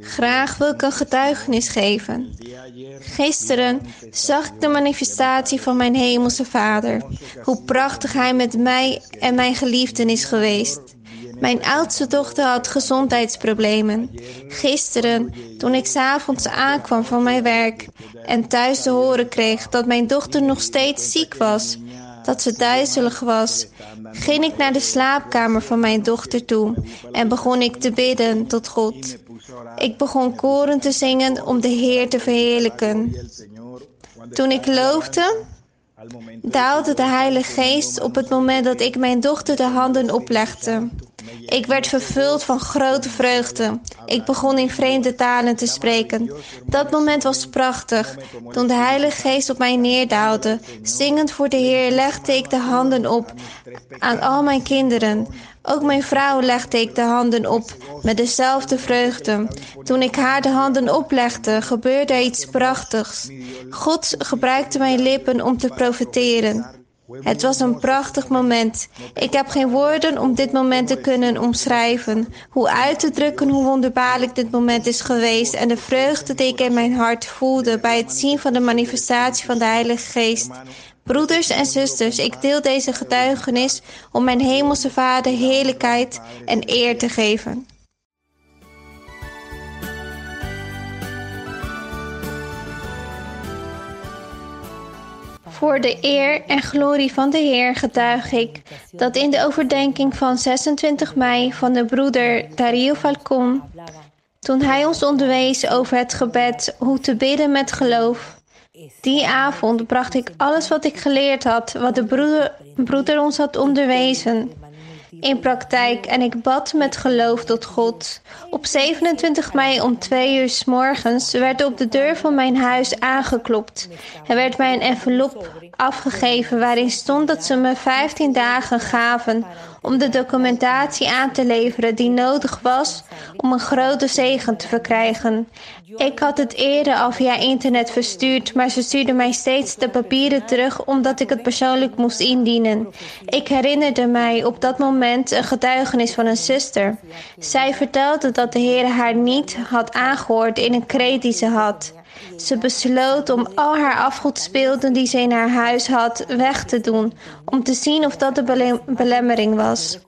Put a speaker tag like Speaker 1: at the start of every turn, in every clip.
Speaker 1: Graag wil ik een getuigenis geven. Gisteren zag ik de manifestatie van mijn hemelse Vader. Hoe prachtig Hij met mij en mijn geliefden is geweest. Mijn oudste dochter had gezondheidsproblemen. Gisteren, toen ik s'avonds aankwam van mijn werk en thuis te horen kreeg dat mijn dochter nog steeds ziek was, dat ze duizelig was, ging ik naar de slaapkamer van mijn dochter toe en begon ik te bidden tot God. Ik begon koren te zingen om de Heer te verheerlijken. Toen ik loofde, daalde de Heilige Geest op het moment dat ik mijn dochter de handen oplegde. Ik werd vervuld van grote vreugde. Ik begon in vreemde talen te spreken. Dat moment was prachtig. Toen de Heilige Geest op mij neerdaalde, zingend voor de Heer, legde ik de handen op aan al mijn kinderen. Ook mijn vrouw legde ik de handen op met dezelfde vreugde. Toen ik haar de handen oplegde, gebeurde iets prachtigs. God gebruikte mijn lippen om te profiteren. Het was een prachtig moment. Ik heb geen woorden om dit moment te kunnen omschrijven. Hoe uit te drukken hoe wonderbaarlijk dit moment is geweest en de vreugde die ik in mijn hart voelde bij het zien van de manifestatie van de Heilige Geest. Broeders en zusters, ik deel deze getuigenis om mijn hemelse Vader heerlijkheid en eer te geven. Voor de eer en glorie van de Heer getuig ik dat in de overdenking van 26 mei van de broeder Dario Falcon, toen hij ons onderwees over het gebed hoe te bidden met geloof, die avond bracht ik alles wat ik geleerd had, wat de broeder, broeder ons had onderwezen, in praktijk en ik bad met geloof tot God. Op 27 mei om twee uur s morgens werd op de deur van mijn huis aangeklopt. Er werd mij een envelop afgegeven waarin stond dat ze me 15 dagen gaven om de documentatie aan te leveren die nodig was om een grote zegen te verkrijgen. Ik had het eerder al via internet verstuurd, maar ze stuurde mij steeds de papieren terug omdat ik het persoonlijk moest indienen. Ik herinnerde mij op dat moment een getuigenis van een zuster. Zij vertelde dat de Heer haar niet had aangehoord in een kreet die ze had. Ze besloot om al haar afgodsbeelden die ze in haar huis had weg te doen, om te zien of dat de belemmering was.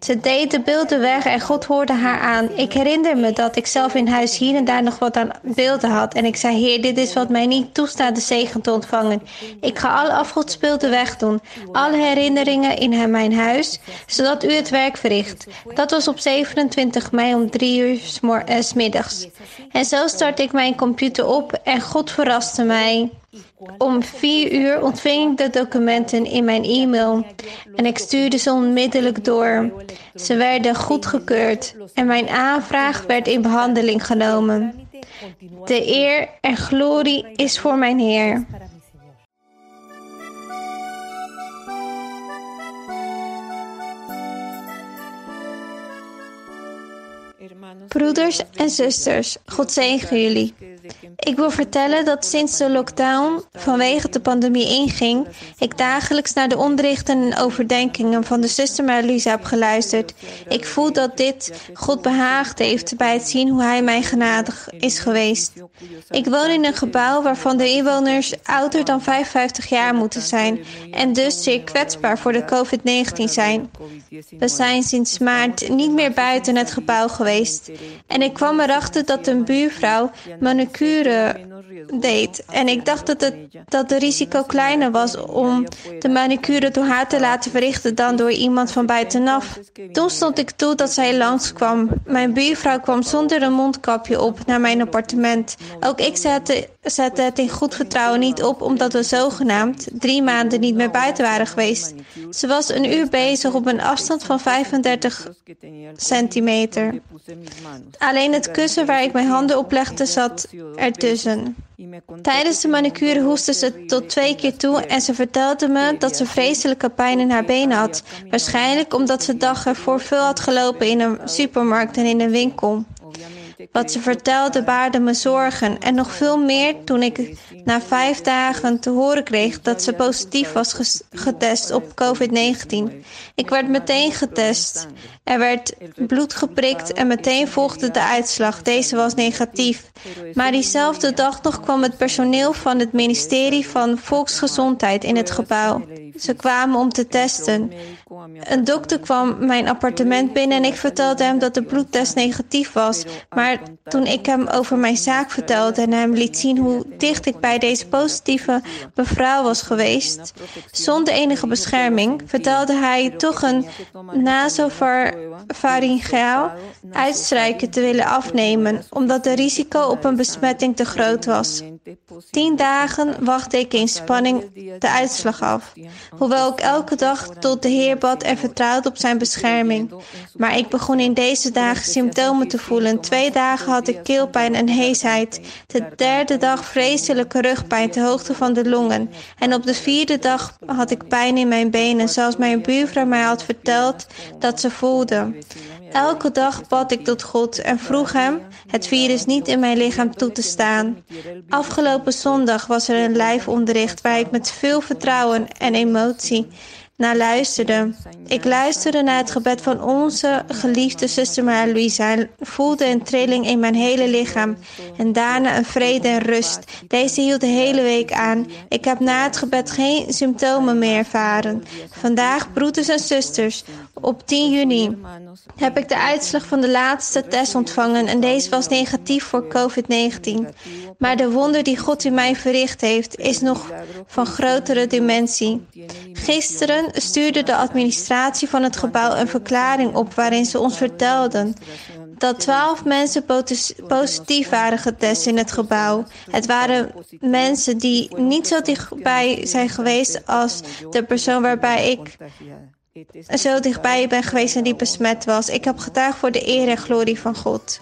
Speaker 1: Ze deed de beelden weg en God hoorde haar aan. Ik herinner me dat ik zelf in huis hier en daar nog wat aan beelden had. En ik zei: Heer, dit is wat mij niet toestaat de zegen te ontvangen. Ik ga alle afgodsbeelden wegdoen, alle herinneringen in mijn huis, zodat u het werk verricht. Dat was op 27 mei om drie uur eh, s middags. En zo start ik mijn computer op en God verraste mij. Om vier uur ontving ik de documenten in mijn e-mail en ik stuurde ze onmiddellijk door. Ze werden goedgekeurd en mijn aanvraag werd in behandeling genomen. De eer en glorie is voor mijn Heer. Broeders en zusters, God zegen jullie. Ik wil vertellen dat sinds de lockdown vanwege de pandemie inging, ik dagelijks naar de onderrichten en overdenkingen van de zuster Marlies heb geluisterd. Ik voel dat dit God behaagd heeft bij het zien hoe Hij mij genadig is geweest. Ik woon in een gebouw waarvan de inwoners ouder dan 55 jaar moeten zijn en dus zeer kwetsbaar voor de COVID-19 zijn. We zijn sinds maart niet meer buiten het gebouw geweest en ik kwam erachter dat een buurvrouw manicure deed. En ik dacht dat, het, dat de risico kleiner was om de manicure door haar te laten verrichten dan door iemand van buitenaf. Toen stond ik toe dat zij langskwam. Mijn buurvrouw kwam zonder een mondkapje op naar mijn appartement. Ook ik zette, zette het in goed vertrouwen niet op, omdat we zogenaamd drie maanden niet meer buiten waren geweest. Ze was een uur bezig op een afstand van 35 centimeter. Alleen het kussen waar ik mijn handen op legde zat ertussen. Tijdens de manicure hoestte ze tot twee keer toe en ze vertelde me dat ze vreselijke pijn in haar benen had. Waarschijnlijk omdat ze dag ervoor veel had gelopen in een supermarkt en in een winkel. Wat ze vertelde baarde me zorgen en nog veel meer toen ik na vijf dagen te horen kreeg dat ze positief was getest op COVID-19. Ik werd meteen getest. Er werd bloed geprikt en meteen volgde de uitslag. Deze was negatief. Maar diezelfde dag nog kwam het personeel van het ministerie van Volksgezondheid in het gebouw. Ze kwamen om te testen. Een dokter kwam mijn appartement binnen en ik vertelde hem dat de bloedtest negatief was. Maar toen ik hem over mijn zaak vertelde en hem liet zien hoe dicht ik bij deze positieve mevrouw was geweest, zonder enige bescherming, vertelde hij toch een nasopharyngeaal uitstrijken te willen afnemen, omdat de risico op een besmetting te groot was. Tien dagen wachtte ik in spanning de uitslag af, hoewel ik elke dag tot de Heer bad en vertrouwde op zijn bescherming. Maar ik begon in deze dagen symptomen te voelen. Twee dagen had ik keelpijn en heesheid. De derde dag vreselijke rugpijn ter hoogte van de longen. En op de vierde dag had ik pijn in mijn benen, zoals mijn buurvrouw mij had verteld dat ze voelde. Elke dag bad ik tot God en vroeg Hem het virus niet in mijn lichaam toe te staan. Afgelopen zondag was er een lijfonderricht waar ik met veel vertrouwen en emotie naar luisterde. Ik luisterde naar het gebed van onze geliefde zuster Maria Luisa en voelde een trilling in mijn hele lichaam en daarna een vrede en rust. Deze hield de hele week aan. Ik heb na het gebed geen symptomen meer ervaren. Vandaag, broeders en zusters, op 10 juni heb ik de uitslag van de laatste test ontvangen en deze was negatief voor COVID-19. Maar de wonder die God in mij verricht heeft, is nog van grotere dimensie. Gisteren stuurde de administratie van het gebouw een verklaring op waarin ze ons vertelden dat twaalf mensen positief waren getest in het gebouw. Het waren mensen die niet zo dichtbij zijn geweest als de persoon waarbij ik zo dichtbij ben geweest en die besmet was. Ik heb getuigd voor de eer en glorie van God.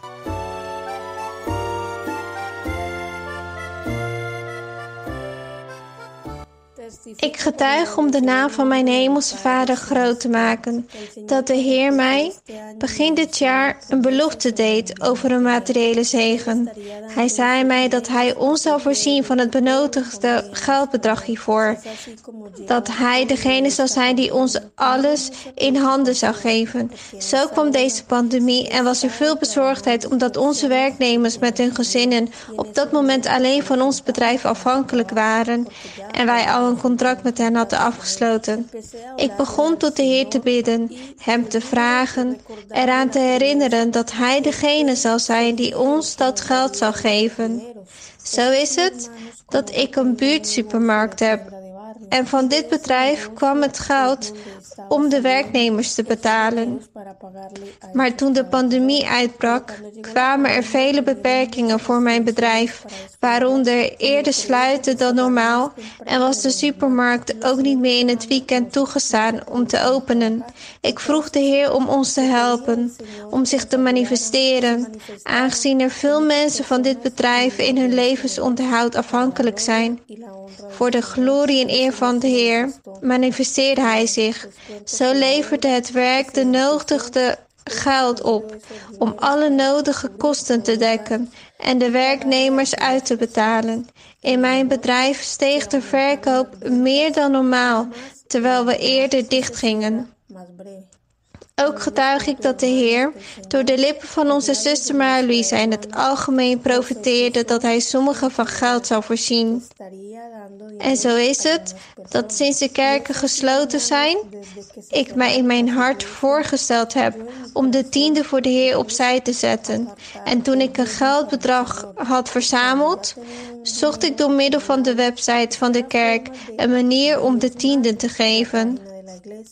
Speaker 1: Ik getuig om de naam van mijn hemelse Vader groot te maken, dat de Heer mij begin dit jaar een belofte deed over een materiële zegen. Hij zei mij dat Hij ons zou voorzien van het benodigde geldbedrag hiervoor. Dat Hij degene zou zijn die ons alles in handen zou geven. Zo kwam deze pandemie en was er veel bezorgdheid omdat onze werknemers met hun gezinnen op dat moment alleen van ons bedrijf afhankelijk waren en wij al een contract met hen hadden afgesloten. Ik begon tot de Heer te bidden, Hem te vragen, eraan te herinneren dat Hij degene zal zijn die ons dat geld zal geven. Zo is het dat ik een buurtsupermarkt heb en van dit bedrijf kwam het geld om de werknemers te betalen. Maar toen de pandemie uitbrak, kwamen er vele beperkingen voor mijn bedrijf, waaronder eerder sluiten dan normaal en was de supermarkt ook niet meer in het weekend toegestaan om te openen. Ik vroeg de Heer om ons te helpen, om zich te manifesteren, aangezien er veel mensen van dit bedrijf in hun levensonderhoud afhankelijk zijn. Voor de glorie en eer van de Heer manifesteerde Hij zich. Zo leverde het werk de nodigde geld op om alle nodige kosten te dekken en de werknemers uit te betalen. In mijn bedrijf steeg de verkoop meer dan normaal, terwijl we eerder dichtgingen. Ook getuig ik dat de Heer door de lippen van onze zuster Maria in het algemeen profiteerde dat hij sommigen van geld zou voorzien. En zo is het dat sinds de kerken gesloten zijn, ik mij in mijn hart voorgesteld heb om de tiende voor de Heer opzij te zetten. En toen ik een geldbedrag had verzameld, zocht ik door middel van de website van de kerk een manier om de tiende te geven.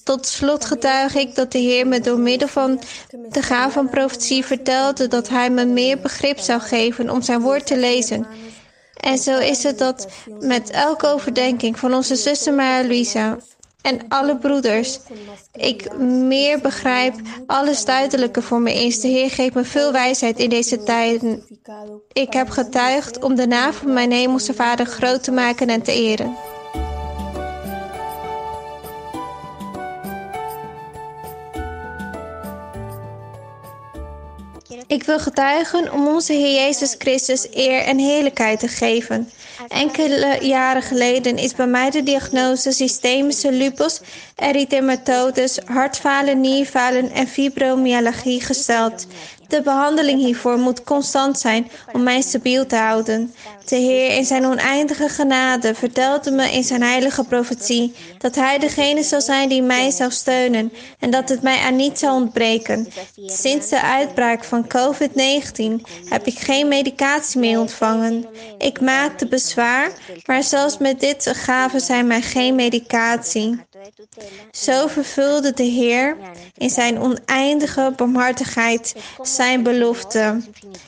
Speaker 1: Tot slot getuig ik dat de Heer me door middel van de gave van profetie vertelde dat Hij me meer begrip zou geven om zijn woord te lezen. En zo is het dat met elke overdenking van onze zuster Maria Luisa en alle broeders, ik meer begrijp, alles duidelijker voor me is. De Heer geeft me veel wijsheid in deze tijden. Ik heb getuigd om de naam van mijn hemelse Vader groot te maken en te eren. Ik wil getuigen om onze Heer Jezus Christus eer en heerlijkheid te geven. Enkele jaren geleden is bij mij de diagnose systemische lupus erythematodes, hartfalen, nierfalen en fibromyalgie gesteld. De behandeling hiervoor moet constant zijn om mij stabiel te houden. De Heer in zijn oneindige genade vertelde me in zijn heilige profetie dat Hij degene zal zijn die mij zal steunen en dat het mij aan niets zal ontbreken. Sinds de uitbraak van COVID-19 heb ik geen medicatie meer ontvangen. Ik maakte bezwaar, maar zelfs met dit gaven zij mij geen medicatie. Zo vervulde de Heer in zijn oneindige barmhartigheid zijn belofte.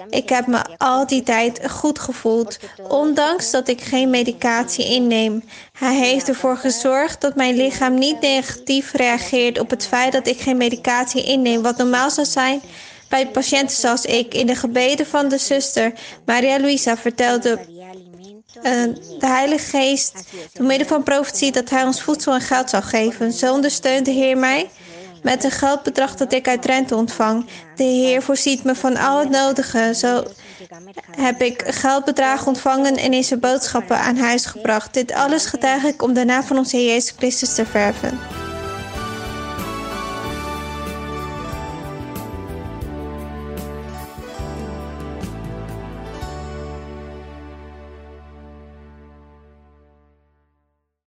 Speaker 1: Ik heb me al die tijd goed gevoeld, ondanks dat ik geen medicatie inneem. Hij heeft ervoor gezorgd dat mijn lichaam niet negatief reageert op het feit dat ik geen medicatie inneem, wat normaal zou zijn bij patiënten zoals ik. In de gebeden van de zuster Maria Luisa vertelde de Heilige Geest door middel van profetie dat Hij ons voedsel en geld zal geven. Zo ondersteunt de Heer mij met een geldbedrag dat ik uit Drenthe ontvang. De Heer voorziet me van al het nodige. Zo heb ik geldbedragen ontvangen en in zijn boodschappen aan huis gebracht. Dit alles getuig ik om de naam van onze Heer Jezus Christus te verven.